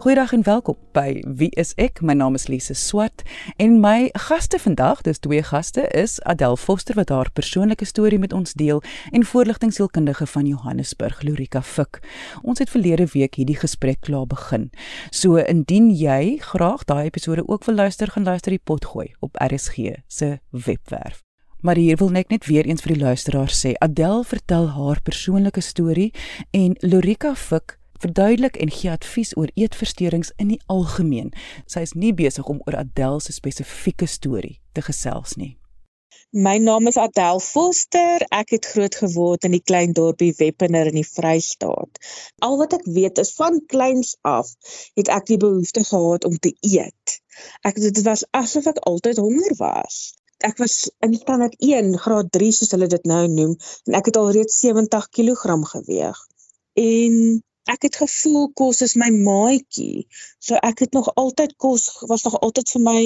Goeiedag en welkom by Wie is ek? My naam is Lise Swart en my gaste vandag, dis twee gaste, is Adel Foster wat haar persoonlike storie met ons deel en voorligtingsielkundige van Johannesburg, Lorika Fik. Ons het verlede week hierdie gesprek klaar begin. So indien jy graag daai episode ook wil luister, gaan luister die pot gooi op RSG se webwerf. Maar hier wil ek net weer eens vir die luisteraars sê, Adel vertel haar persoonlike storie en Lorika Fik verduidelik en gee advies oor eetversteurings in die algemeen. Sy is nie besig om oor Adèle se spesifieke storie te gesels nie. My naam is Adèle Foster. Ek het groot geword in die klein dorpie Weppener in die Vrystaat. Al wat ek weet is van kleins af het ek die behoefte gehad om te eet. Ek dit was asof ek altyd honger was. Ek was in standaard 1 graad 3 soos hulle dit nou noem en ek het alreeds 70 kg geweeg. En ek het gevoel kos is my maatjie. So ek het nog altyd kos was nog altyd vir my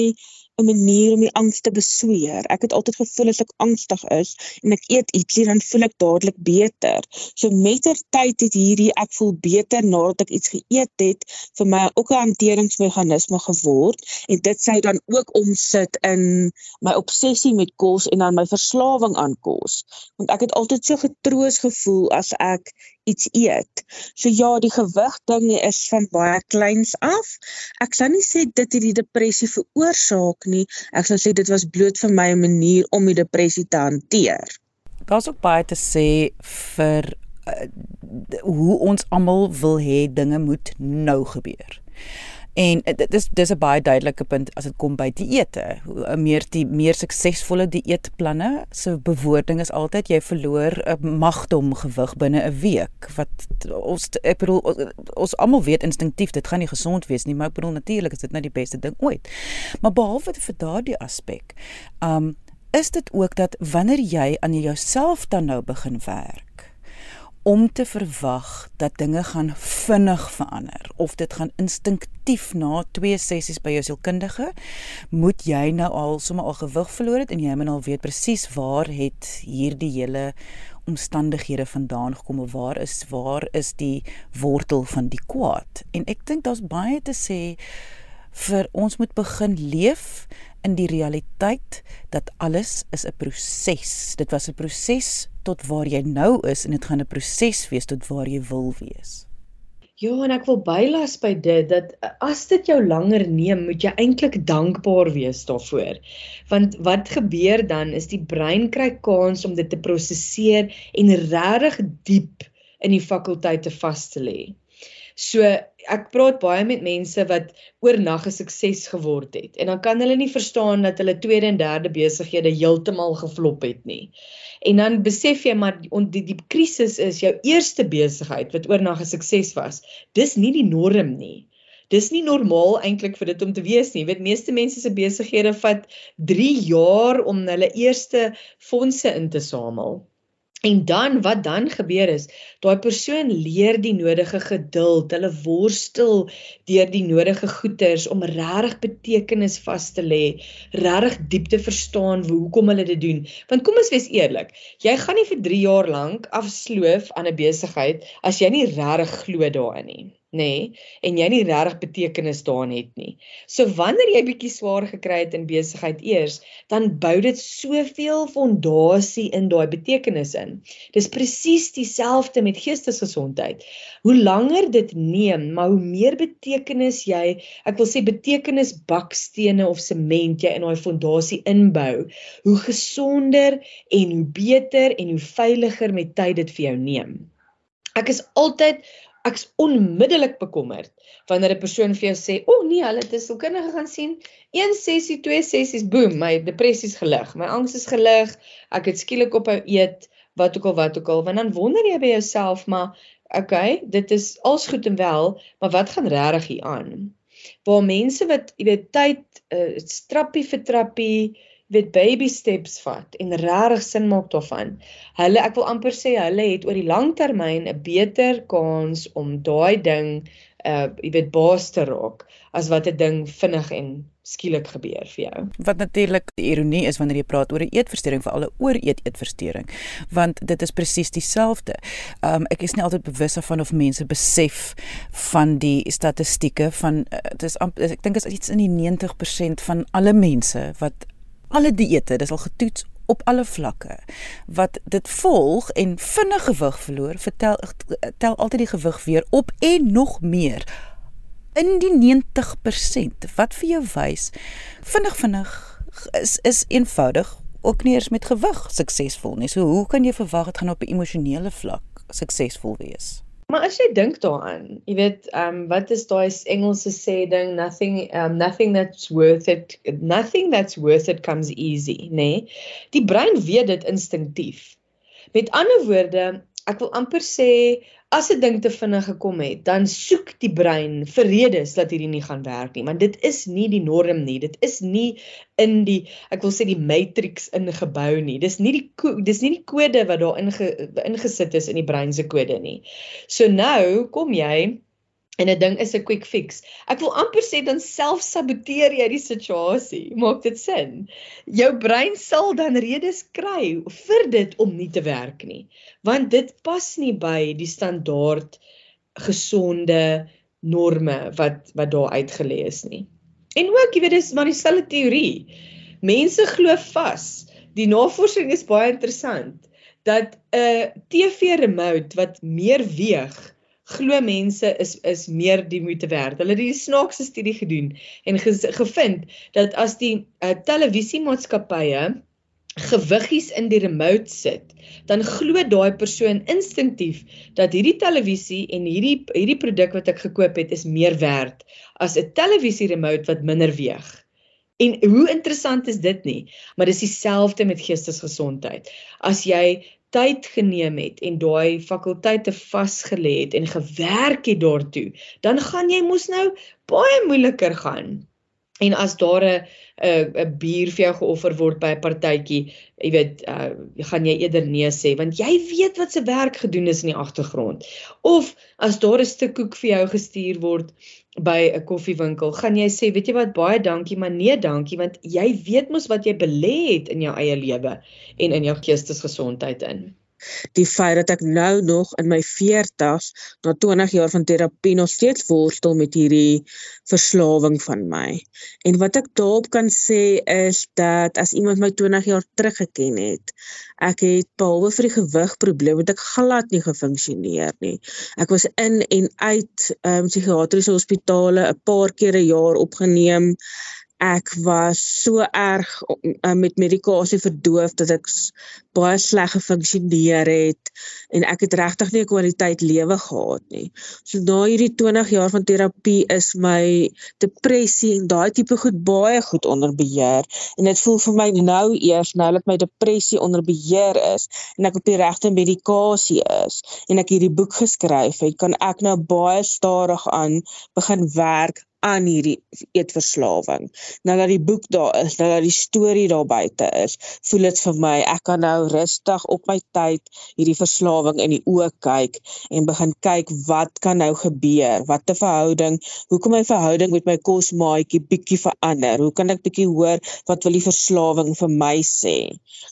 'n manier om die angs te besweer. Ek het altyd gevoel as ek angstig is en ek eet ietsie dan voel ek dadelik beter. So mettertyd het hierdie ek voel beter nadat ek iets geëet het vir my ook 'n hanteringsmeganisme geword en dit sou dan ook omsit in my obsessie met kos en dan my verslawing aan kos. Want ek het altyd so getroos gevoel as ek iets eet. So ja, die gewig ding is van baie kleins af. Ek sou nie sê dit het die depressie veroorsaak nie. Ek sou sê dit was bloot vir my 'n manier om die depressie te hanteer. Daar's ook baie te sê vir uh, hoe ons almal wil hê dinge moet nou gebeur. En dit is dis 'n baie duidelike punt as dit kom by dieete. 'n Meer die meer suksesvolle dieetplanne se so bewoording is altyd jy verloor 'n magdom gewig binne 'n week. Wat ons ek bedoel ons almal weet instinktief dit gaan nie gesond wees nie, maar ek bedoel natuurlik is dit nou die beste ding ooit. Maar behalwe vir daardie aspek, um is dit ook dat wanneer jy aan jouself dan nou begin werk om te verwag dat dinge gaan vinnig verander of dit gaan instinktief na twee sessies by jou sielkundige moet jy nou al sommer al gewig verloor het en jy moet al weet presies waar het hierdie hele omstandighede vandaan gekom of waar is waar is die wortel van die kwaad en ek dink daar's baie te sê vir ons moet begin leef in die realiteit dat alles is 'n proses. Dit was 'n proses tot waar jy nou is en dit gaan 'n proses wees tot waar jy wil wees. Ja, en ek wil bylas by dit dat as dit jou langer neem, moet jy eintlik dankbaar wees daarvoor. Want wat gebeur dan is die brein kry kans om dit te prosesseer en regtig diep in die fakulteite vas te lê. So ek praat baie met mense wat oornag 'n sukses geword het en dan kan hulle nie verstaan dat hulle tweede en derde besighede heeltemal geflop het nie. En dan besef jy maar die die krisis is jou eerste besigheid wat oornag 'n sukses was. Dis nie die norm nie. Dis nie normaal eintlik vir dit om te wees nie. Jy weet meeste mense se besighede vat 3 jaar om hulle eerste fondse in te samel. En dan wat dan gebeur is, daai persoon leer die nodige geduld, hulle worstel deur die nodige goeters om regtig betekenis vas te lê, regtig diep te verstaan hoekom hulle dit doen. Want kom ons wees eerlik, jy gaan nie vir 3 jaar lank afsloof aan 'n besigheid as jy nie regtig glo daarin nie nê nee, en jy nie regtig betekenis daarin het nie. So wanneer jy bietjie swaar gekry het in besigheid eers, dan bou dit soveel fondasie in daai betekenis in. Dis presies dieselfde met geestesgesondheid. Hoe langer dit neem, maar hoe meer betekenis jy, ek wil sê betekenis bakstene of sement jy in daai fondasie inbou, hoe gesonder en hoe beter en hoe veiliger met tyd dit vir jou neem. Ek is altyd ek's onmiddellik bekommerd wanneer 'n persoon vir jou sê, "O oh, nee, hulle het 'n sielkundige gaan sien. Een sessie, twee sessies, boem, my depressies gelig, my angs is gelig, ek het skielik ophou eet, wat ook al wat ook al." Want dan wonder jy by jouself, maar okay, dit is als goed en wel, maar wat gaan regtig hier aan? Waar mense wat jy weet tyd uh, trappie vir trappie weet baby steps vat en regtig sin maak daarvan. Hulle ek wil amper sê hulle het oor die lang termyn 'n beter kans om daai ding uh jy weet baas te raak as wat 'n ding vinnig en skielik gebeur vir jou. Wat natuurlik die ironie is wanneer jy praat oor 'n eetversteuring vir alle oor eet eetversteuring, want dit is presies dieselfde. Um ek is nie altyd bewus van of mense besef van die statistieke van uh, dit is ek dink is iets in die 90% van alle mense wat alle dieete, dis al getoets op alle vlakke wat dit volg en vinnig gewig verloor vertel tel altyd die gewig weer op en nog meer. In die 90% wat vir jou wys vinnig vinnig is is eenvoudig ook nie eens met gewig suksesvol nie. So hoe kan jy verwag dit gaan op 'n emosionele vlak suksesvol wees Maar as jy dink daaraan, jy weet, ehm um, wat is daai Engelse sê ding nothing um nothing that's worth it nothing that's worth it comes easy, nê? Nee? Die brein weet dit instinktief. Met ander woorde, ek wil amper sê as 'n ding te vinnig gekom het, dan soek die brein vir redes dat hierdie nie gaan werk nie, want dit is nie die norm nie. Dit is nie in die ek wil sê die matrix ingebou nie. Dis nie die dis nie die kode wat daar inge, ingesit is in die brein se kode nie. So nou kom jy En 'n ding is 'n quick fix. Ek wil amper sê dan self-saboteer jy die situasie. Maak dit sin? Jou brein sal dan redes kry vir dit om nie te werk nie. Want dit pas nie by die standaard gesonde norme wat wat daar uitgelê is nie. En ook, jy weet, dis maar dieselfde teorie. Mense glo vas. Die navorsing is baie interessant dat 'n TV remote wat meer weeg glo mense is is meer die moeite werd. Hulle het die snaakse studie gedoen en gevind dat as die uh, televisiemaatskappye gewiggies in die remote sit, dan glo daai persoon instinktief dat hierdie televisie en hierdie hierdie produk wat ek gekoop het is meer werd as 'n televisie remote wat minder weeg. En hoe interessant is dit nie? Maar dis dieselfde met geestesgesondheid. As jy tyd geneem het en daai fakulteite vasgelê het en gewerk het daartoe, dan gaan jy mos nou baie moeiliker gaan. En as daar 'n 'n 'n bier vir jou geoffer word by 'n partytjie, jy weet, uh, gaan jy eerder nee sê want jy weet wat se werk gedoen is in die agtergrond. Of as daar 'n stuk koek vir jou gestuur word by 'n koffiewinkel, gaan jy sê, weet jy wat, baie dankie, maar nee dankie want jy weet mos wat jy belê het in jou eie lewe en in jou geestesgesondheid in die feit dat ek nou nog in my 40s na 20 jaar van terapie nog steeds worstel met hierdie verslawing van my. En wat ek daarop kan sê is dat as iemand my 20 jaar terug geken het, ek het behalwe vir die gewigprobleem het ek glad nie gefunksioneer nie. Ek was in en uit um, psigiatriese hospitale 'n paar keer 'n jaar opgeneem ek was so erg uh, met medikasie verdoof dat ek baie sleg gefunksioneer het en ek het regtig nie 'n kwaliteit lewe gehad nie. So na hierdie 20 jaar van terapie is my depressie en daai tipe goed baie goed onder beheer en dit voel vir my nou eers nou dat my depressie onder beheer is en ek op die regte medikasie is en ek hierdie boek geskryf het, kan ek nou baie stadig aan begin werk aan hierdie eetverslawing. Nou dat die boek daar is, nou dat die storie daar buite is, voel dit vir my ek kan nou rustig op my tyd hierdie verslawing in die oë kyk en begin kyk wat kan nou gebeur? Wat 'n verhouding? Hoekom my verhouding met my kosmaatjie bietjie verander? Hoe kan ek bietjie hoor wat wil die verslawing vir my sê?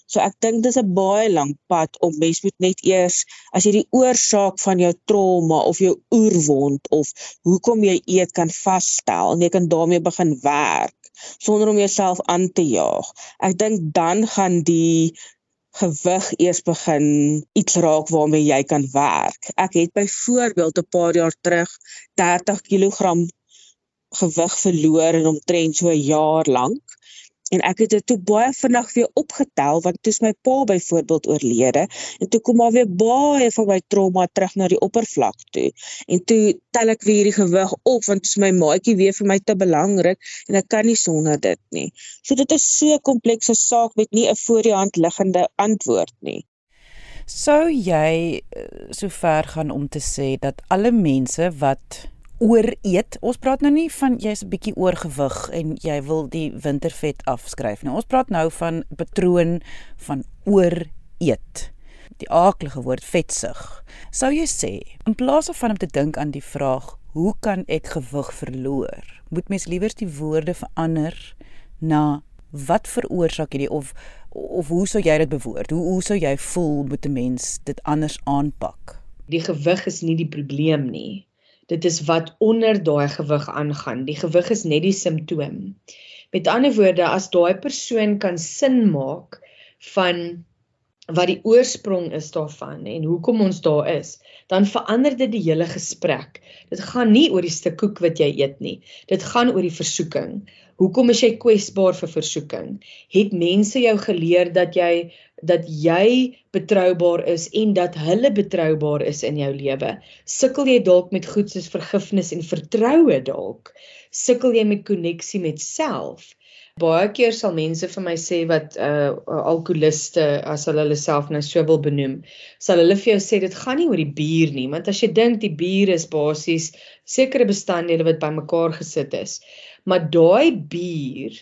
So ek dink dis 'n baie lank pad om mens moet net eers as jy die oorsaak van jou trauma of jou oerwond of hoekom jy eet kan vas stel en jy kan daarmee begin werk sonder om jouself aan te jaag. Ek dink dan gaan die gewig eers begin iets raak waarmee jy kan werk. Ek het byvoorbeeld 'n paar jaar terug 30 kg gewig verloor in omtrent so 'n jaar lank en ek het dit toe baie vinnig weer opgetel want toe my pa byvoorbeeld oorlede en toe kom maar weer baie van my trauma terug na die oppervlak toe. En toe tel ek weer hierdie gewig op want my maatjie weer vir my te belangrik en ek kan nie sonder dit nie. So dit is so 'n komplekse saak met nie 'n voor die hand liggende antwoord nie. Sou jy eh, so ver gaan om te sê dat alle mense wat ooreet. Ons praat nou nie van jy's 'n bietjie oorgewig en jy wil die wintervet afskryf nie. Ons praat nou van patroon van ooreet. Die aardige woord vetsig. Sou jy sê in plaas van om te dink aan die vraag hoe kan ek gewig verloor? Moet mens liewers die woorde verander na wat veroorsaak hierdie of of hoe sou jy dit bewoord? Hoe hoe sou jy voel moet 'n mens dit anders aanpak? Die gewig is nie die probleem nie. Dit is wat onder daai gewig aangaan. Die gewig is net die simptoom. Met ander woorde, as daai persoon kan sin maak van wat die oorsprong is daarvan en hoekom ons daar is, dan verander dit die hele gesprek. Dit gaan nie oor die stuk koek wat jy eet nie. Dit gaan oor die versoeking. Hoekom is jy kwesbaar vir versoeking? Het mense jou geleer dat jy dat jy betroubaar is en dat hulle betroubaar is in jou lewe? Sukkel jy dalk met goed soos vergifnis en vertroue dalk? Sukkel jy met koneksie met self? Baie keer sal mense vir my sê wat uh alkoholiste as hulle hulle self nou so wil benoem, sal hulle vir jou sê dit gaan nie oor die bier nie, want as jy dink die bier is basies sekere bestanddele wat bymekaar gesit is. Maar daai bier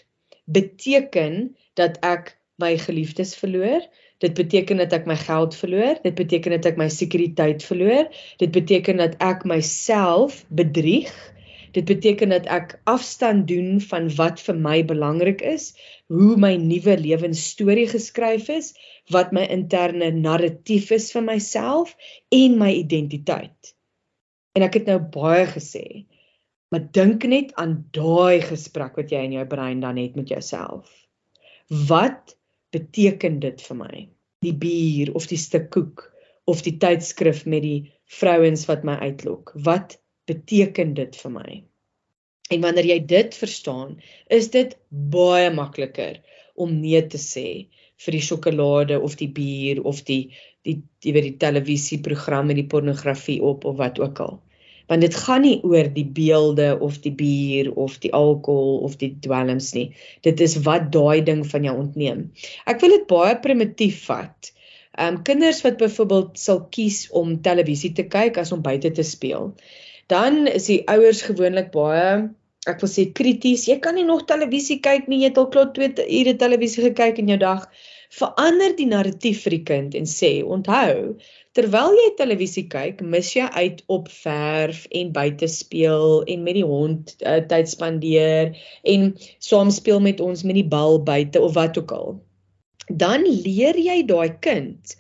beteken dat ek my geliefdes verloor, dit beteken dat ek my geld verloor, dit beteken dat ek my sekuriteit verloor, dit beteken dat ek myself bedrieg Dit beteken dat ek afstand doen van wat vir my belangrik is, hoe my nuwe lewensstorie geskryf is, wat my interne narratief is vir myself en my identiteit. En ek het nou baie gesê, maar dink net aan daai gesprek wat jy in jou brein dan het met jouself. Wat beteken dit vir my? Die bier of die stuk koek of die tydskrif met die vrouens wat my uitlok. Wat beteken dit vir my? En wanneer jy dit verstaan, is dit baie makliker om nee te sê vir die sjokolade of die bier of die die die weet die televisieprogram met die pornografie op of wat ook al. Want dit gaan nie oor die beelde of die bier of die alkohol of die dwelms nie. Dit is wat daai ding van jou ontneem. Ek wil dit baie primitief vat. Ehm um, kinders wat byvoorbeeld sal kies om televisie te kyk as om buite te speel. Dan is die ouers gewoonlik baie ek wil sê krities. Jy kan nie nog televisie kyk nie. Jy het al klaar 2 ure televisie gekyk in jou dag. Verander die narratief vir die kind en sê, onthou, terwyl jy televisie kyk, mis jy uit op verf en buite speel en met die hond uh, tyd spandeer en saam speel met ons met die bal buite of wat ook al dan leer jy daai kind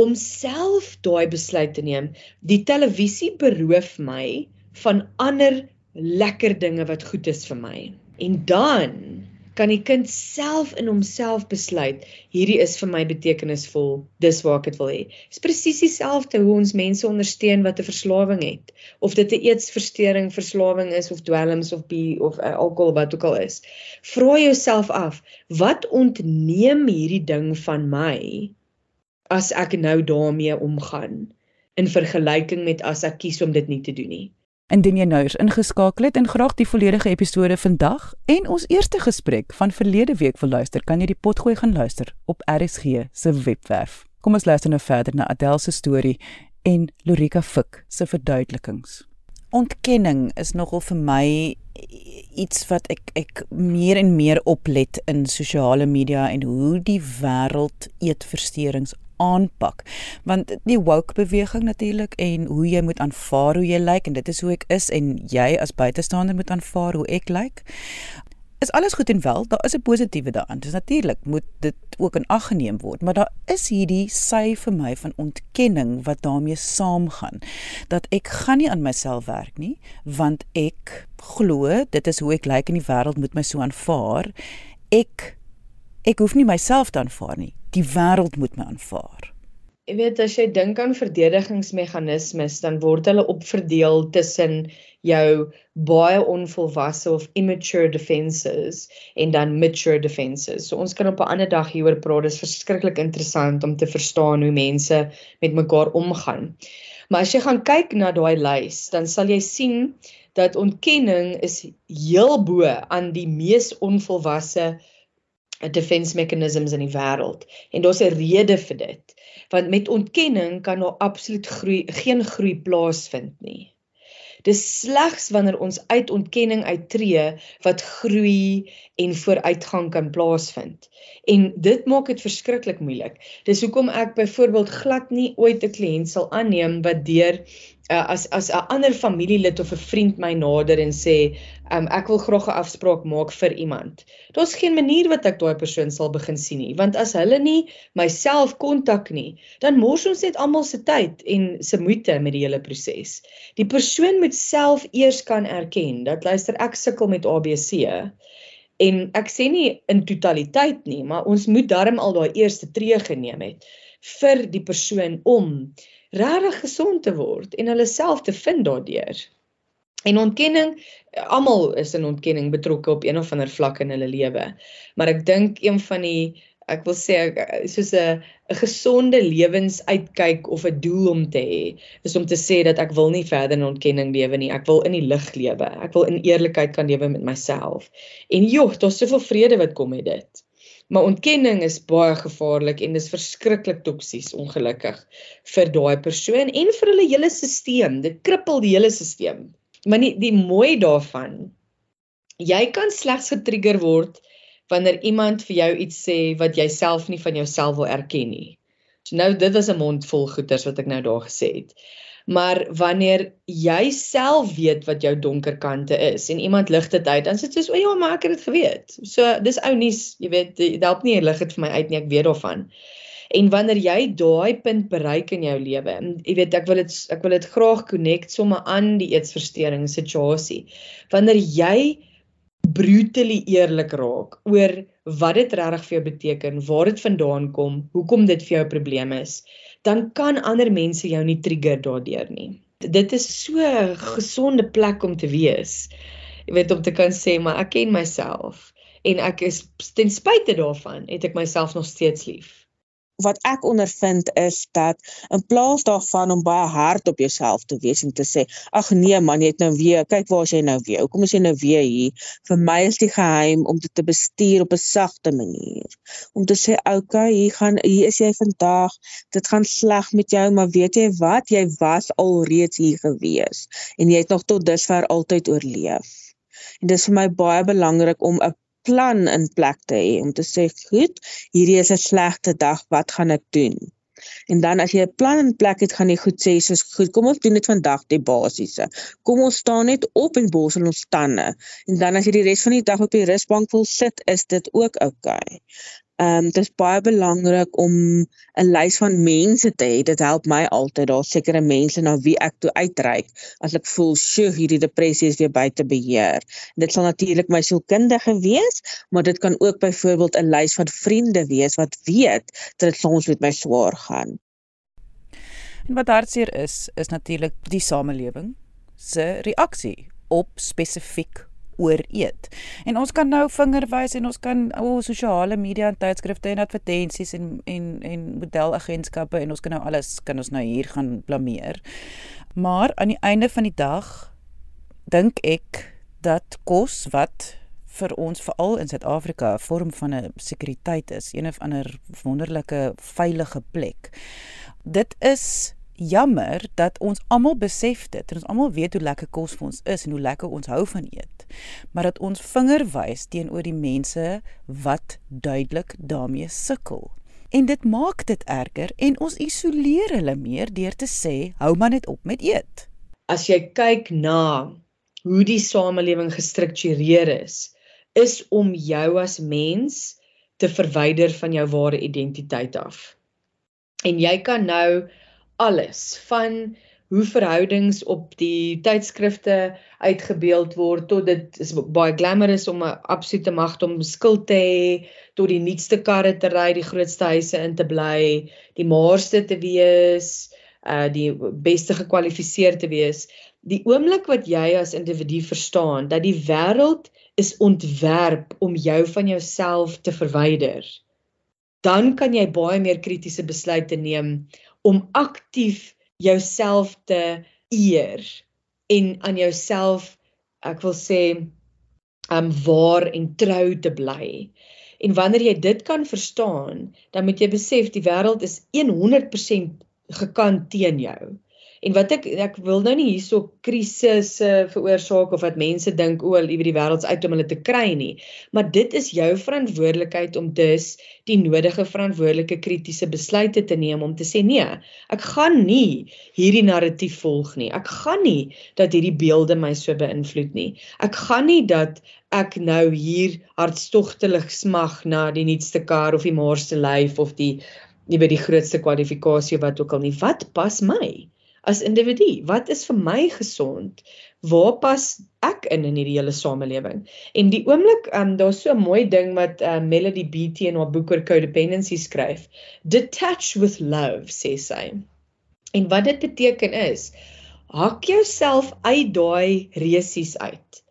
om self daai besluit te neem. Die televisie beroof my van ander lekker dinge wat goed is vir my. En dan kan die kind self in homself besluit hierdie is vir my betekenisvol dis waar ek dit wil hê. Dis presies dieselfde hoe ons mense ondersteun wat 'n verslawing het of dit 'n eetversteuring verslawing is of dwelms of bi of uh, alkohol wat ook al is. Vra jouself af, wat ontneem hierdie ding van my as ek nou daarmee omgaan in vergelyking met as ek kies om dit nie te doen nie. Indien jy nou eens ingeskakel het en graag die volledige episode vandag en ons eerste gesprek van verlede week wil luister, kan jy die potgooi gaan luister op RSG se webwerf. Kom ons luister nou verder na Adele se storie en Lorika Fik se verduidelikings. Ontkenning is nogal vir my iets wat ek ek meer en meer oplet in sosiale media en hoe die wêreld eetversteurings aanpak. Want die woke beweging natuurlik en hoe jy moet aanvaar hoe jy lyk en dit is hoe ek is en jy as buitestander moet aanvaar hoe ek lyk is alles goed en wel daar is 'n positiewe daaraan. Dis natuurlik moet dit ook in ag geneem word maar daar is hierdie sy vir my van ontkenning wat daarmee saamgaan dat ek gaan nie aan myself werk nie want ek glo dit is hoe ek lyk in die wêreld moet my so aanvaar. Ek ek hoef nie myself te aanvaar nie die wêreld moet my aanvaar. Jy weet as jy dink aan verdedigingsmeganismes, dan word hulle opverdeel tussen jou baie onvolwasse of immature defenses en dan mature defenses. So ons kan op 'n ander dag hieroor praat. Dit is verskriklik interessant om te verstaan hoe mense met mekaar omgaan. Maar as jy gaan kyk na daai lys, dan sal jy sien dat ontkenning is heel bo aan die mees onvolwasse defense mechanisms in die wêreld. En daar's 'n rede vir dit want met ontkenning kan daar absoluut groei geen groei plaasvind nie. Dis slegs wanneer ons uit ontkenning uittreë wat groei en vooruitgang kan plaasvind. En dit maak dit verskriklik moeilik. Dis hoekom ek byvoorbeeld glad nie ooit 'n kliënt sal aanneem wat deur uh, as as 'n ander familielid of 'n vriend my nader en sê, um, ek wil graag 'n afspraak maak vir iemand. Daar's geen manier wat ek daai persoon sal begin sien nie, want as hulle nie myself kontak nie, dan mors ons net almal se tyd en se moeite met die hele proses. Die persoon moet self eers kan erken dat luister ek sukkel met ABC. En ek sê nie in totaliteit nie, maar ons moet darm al daai eerste tree geneem het vir die persoon om regtig gesond te word en hulle self te vind daardeur. En ontkenning, almal is in ontkenning betrokke op een of ander vlak in hulle lewe. Maar ek dink een van die ek wil sê soos 'n 'n gesonde lewensuitkyk of 'n doel om te hê, is om te sê dat ek wil nie verder in ontkenning lewe nie. Ek wil in die lig lewe. Ek wil in eerlikheid kan lewe met myself. En joh, daar's soveel vrede wat kom met dit. Maar ontkenning is baie gevaarlik en dis verskriklik toksies ongelukkig vir daai persoon en vir hulle hele stelsel. Dit krippel die hele stelsel. Maar nie die mooi daarvan jy kan slegs getrigger word wanneer iemand vir jou iets sê wat jy self nie van jouself wil erken nie. So nou dit was 'n mond vol goeters wat ek nou daar gesê het. Maar wanneer jy self weet wat jou donker kante is en iemand lig dit uit, dan sê jy so, "O ja, maar ek het dit geweet." So dis ou nuus, jy weet, dit help nie lig dit vir my uit nie, ek weet daarvan. En wanneer jy daai punt bereik in jou lewe, jy weet ek wil dit ek wil dit graag connect sommer aan die eetsversteuring situasie. Wanneer jy brutally eerlik raak oor wat dit regtig vir jou beteken, waar dit vandaan kom, hoekom dit vir jou 'n probleem is, dan kan ander mense jou nie trigger daardeur nie. Dit is so 'n gesonde plek om te wees. Jy weet om te kan sê maar ek ken myself en ek is ten spyte daarvan het ek myself nog steeds lief wat ek ondervind is dat in plaas daarvan om baie hard op jouself te wees en te sê ag nee man jy het nou weer kyk waar jy nou weer? Hoekom is jy nou weer hier? Vir my is die geheim om dit te bestuur op 'n sagte manier. Om te sê okay hier gaan hier is jy vandag. Dit gaan sleg met jou maar weet jy wat? Jy was alreeds hier gewees en jy het nog tot dusver altyd oorleef. En dit is vir my baie belangrik om 'n plan in plek te hê om te sê goed, hierdie is 'n slegte dag, wat gaan ek doen? En dan as jy 'n plan in plek het, gaan jy goed sê soos goed, kom ons doen dit vandag die basiese. Kom ons staan net op en borsel ons tande. En dan as jy die res van die dag op die rusbank wil sit, is dit ook oukei. Okay. Ehm um, dit is baie belangrik om 'n lys van mense te hê. Dit help my altyd. Daar's sekere mense na wie ek toe uitreik as ek voel, "Sjoe, hierdie depressie is weer buite beheer." Dit sal natuurlik my sielkundige wees, maar dit kan ook byvoorbeeld 'n lys van vriende wees wat weet dat dit soms met my swaar gaan. En wat hartseer is, is natuurlik die samelewing se reaksie op spesifiek oor eet. En ons kan nou vinger wys en ons kan o oh, sosiale media en tydskrifte en advertensies en en en modelagentskappe en ons kan nou alles kan ons nou hier gaan blameer. Maar aan die einde van die dag dink ek dat kos wat vir ons veral in Suid-Afrika 'n vorm van 'n sekuriteit is, een of ander wonderlike veilige plek. Dit is jammer dat ons almal besef dit en ons almal weet hoe lekker kos vir ons is en hoe lekker ons hou van eet. Maar dat ons vinger wys teenoor die mense wat duidelik daarmee sukkel. En dit maak dit erger en ons isoleer hulle meer deur te sê hou maar net op met eet. As jy kyk na hoe die samelewing gestruktureer is, is om jou as mens te verwyder van jou ware identiteit af. En jy kan nou alles van hoe verhoudings op die tydskrifte uitgebeeld word tot dit is baie glamorous om 'n absolute magt om skuld te hê tot die nuutste karre te ry, die grootste huise in te bly, die maarste te wees, uh die beste gekwalifiseerd te wees. Die oomblik wat jy as individu verstaan dat die wêreld is ontwerp om jou van jouself te verwyder, dan kan jy baie meer kritiese besluite neem om aktief jouself te eer en aan jouself ek wil sê um waar en trou te bly. En wanneer jy dit kan verstaan, dan moet jy besef die wêreld is 100% gekant teen jou. En wat ek ek wil nou nie hierso krisisse veroorsaak of dat mense dink o, liewe die wêreld's uit om hulle te kry nie, maar dit is jou verantwoordelikheid om dus die nodige verantwoordelike kritiese besluite te neem om te sê nee, ek gaan nie hierdie narratief volg nie. Ek gaan nie dat hierdie beelde my so beïnvloed nie. Ek gaan nie dat ek nou hier hartstogtelik smag na die nuutste kar of die mooiste lyf of die nie by die grootste kwalifikasie wat ook al nie. Wat pas my as individu? Wat is vir my gesond? Waar pas ek in in hierdie hele samelewing? En die oomblik, um, daar's so 'n mooi ding wat uh, Melody Beattie in haar boek oor codependency skryf. Detach with love, sê sy. En wat dit beteken is, hak jouself uit daai resies uit.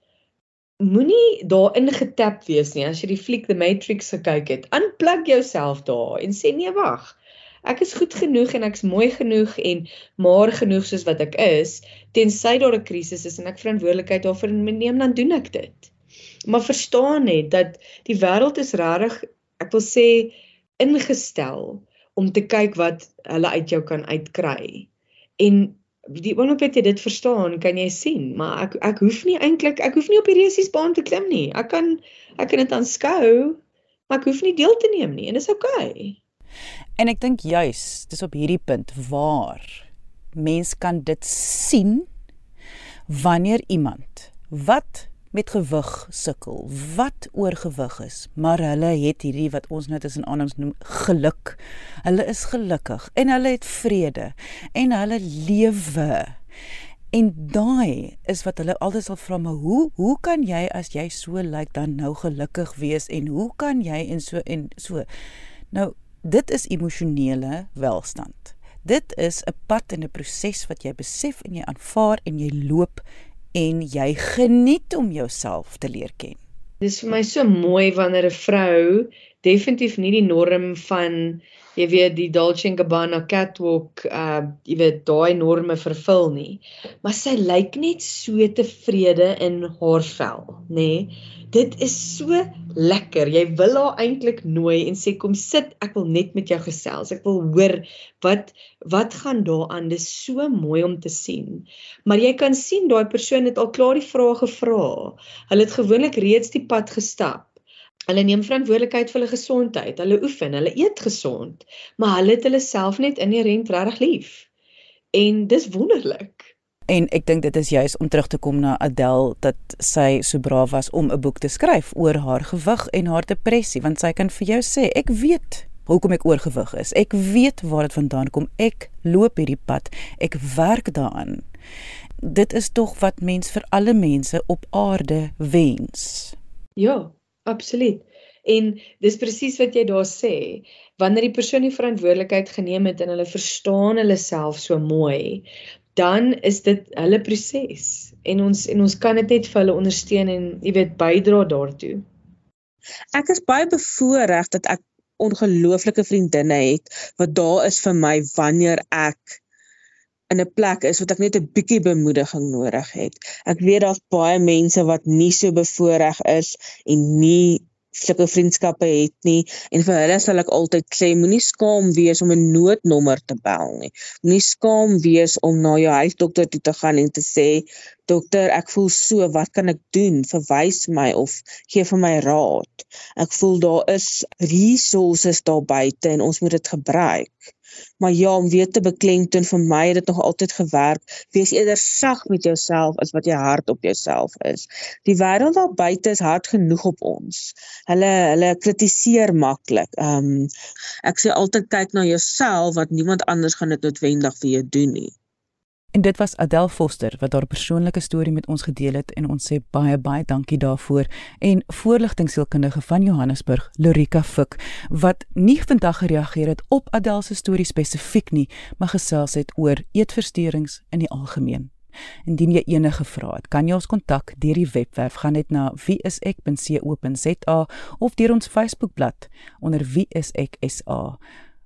Moenie daarin getap wees nie as jy die fliek The Matrix gekyk het. Unplug jouself daar en sê nee wag. Ek is goed genoeg en ek's mooi genoeg en maar genoeg soos wat ek is, tensy daar 'n krisis is en ek verantwoordelikheid daarvoor neem dan doen ek dit. Maar verstaan net dat die wêreld is regtig, ek wil sê ingestel om te kyk wat hulle uit jou kan uitkry. En die oomblik wat jy dit verstaan, kan jy sien, maar ek ek hoef nie eintlik ek hoef nie op die resiesbaan te klim nie. Ek kan ek kan dit aanskou, maar ek hoef nie deel te neem nie en dis oukei. Okay. En ek dink juis, dis op hierdie punt waar mens kan dit sien wanneer iemand wat met gewig sukkel, wat oorgewig is, maar hulle het hierdie wat ons nou tussen aanhouds noem geluk. Hulle is gelukkig en hulle het vrede en hulle lewe. En daai is wat hulle altyd sal vra, maar hoe hoe kan jy as jy so lyk like, dan nou gelukkig wees en hoe kan jy en so en so. Nou dit is emosionele welstand. Dit is 'n pad en 'n proses wat jy besef en jy aanvaar en jy loop en jy geniet om jouself te leer ken. Dis vir my so mooi wanneer 'n vrou definitief nie die norm van jy weet die Dolce & Gabbana catwalk uh jy weet daai norme vervul nie maar sy lyk net so tevrede in haar vel nê nee? dit is so lekker. Jy wil haar eintlik nooi en sê kom sit, ek wil net met jou gesels. Ek wil hoor wat wat gaan daaraan. Dis so mooi om te sien. Maar jy kan sien daai persoon het al klaar die vrae gevra. Hulle het gewoonlik reeds die pad gestap. Hulle neem verantwoordelikheid vir hulle gesondheid. Hulle oefen, hulle eet gesond, maar hulle het hulle self net inherënt regtig lief. En dis wonderlik. En ek dink dit is juis om terug te kom na Adele dat sy so braaf was om 'n boek te skryf oor haar gewig en haar depressie want sy kan vir jou sê ek weet hoekom ek oorgewig is. Ek weet waar dit vandaan kom. Ek loop hierdie pad. Ek werk daaraan. Dit is tog wat mens vir alle mense op aarde wens. Ja, absoluut. En dis presies wat jy daar sê. Wanneer die persoon die verantwoordelikheid geneem het en hulle verstaan hulle self so mooi, dan is dit hulle proses en ons en ons kan dit net vir hulle ondersteun en jy weet bydra daartoe. Ek is baie bevoorreg dat ek ongelooflike vriendinne het wat daar is vir my wanneer ek in 'n plek is wat ek net 'n bietjie bemoediging nodig het. Ek weet daar's baie mense wat nie so bevoorreg is en nie sulke vriendskappe het nie en vir hulle sal ek altyd sê moenie skaam wees om 'n noodnommer te bel nie. Moenie skaam wees om na jou huisdokter toe te gaan en te sê dokter, ek voel so, wat kan ek doen? Verwys my of gee vir my raad. Ek voel daar is resources daar buite en ons moet dit gebruik. Maar ja, om weer te beklemtoon vir my het dit nog altyd gewerk. Wees eerder sag met jouself as wat jy hard op jouself is. Die wêreld daar buite is hard genoeg op ons. Hulle hulle kritiseer maklik. Ehm um, ek sê altyd kyk na jouself wat niemand anders gaan dit noodwendig vir jou doen nie. En dit was Adele Foster wat haar persoonlike storie met ons gedeel het en ons sê baie baie dankie daarvoor en voorligtingsielkundige van Johannesburg Lorika Fik wat nie vandag gereageer het op Adele se storie spesifiek nie maar gesels het oor eetversteurings in die algemeen. Indien jy enige vrae het, kan jy ons kontak deur die webwerf gaan net na wieisek.co.za of deur ons Facebookblad onder wieiseksa.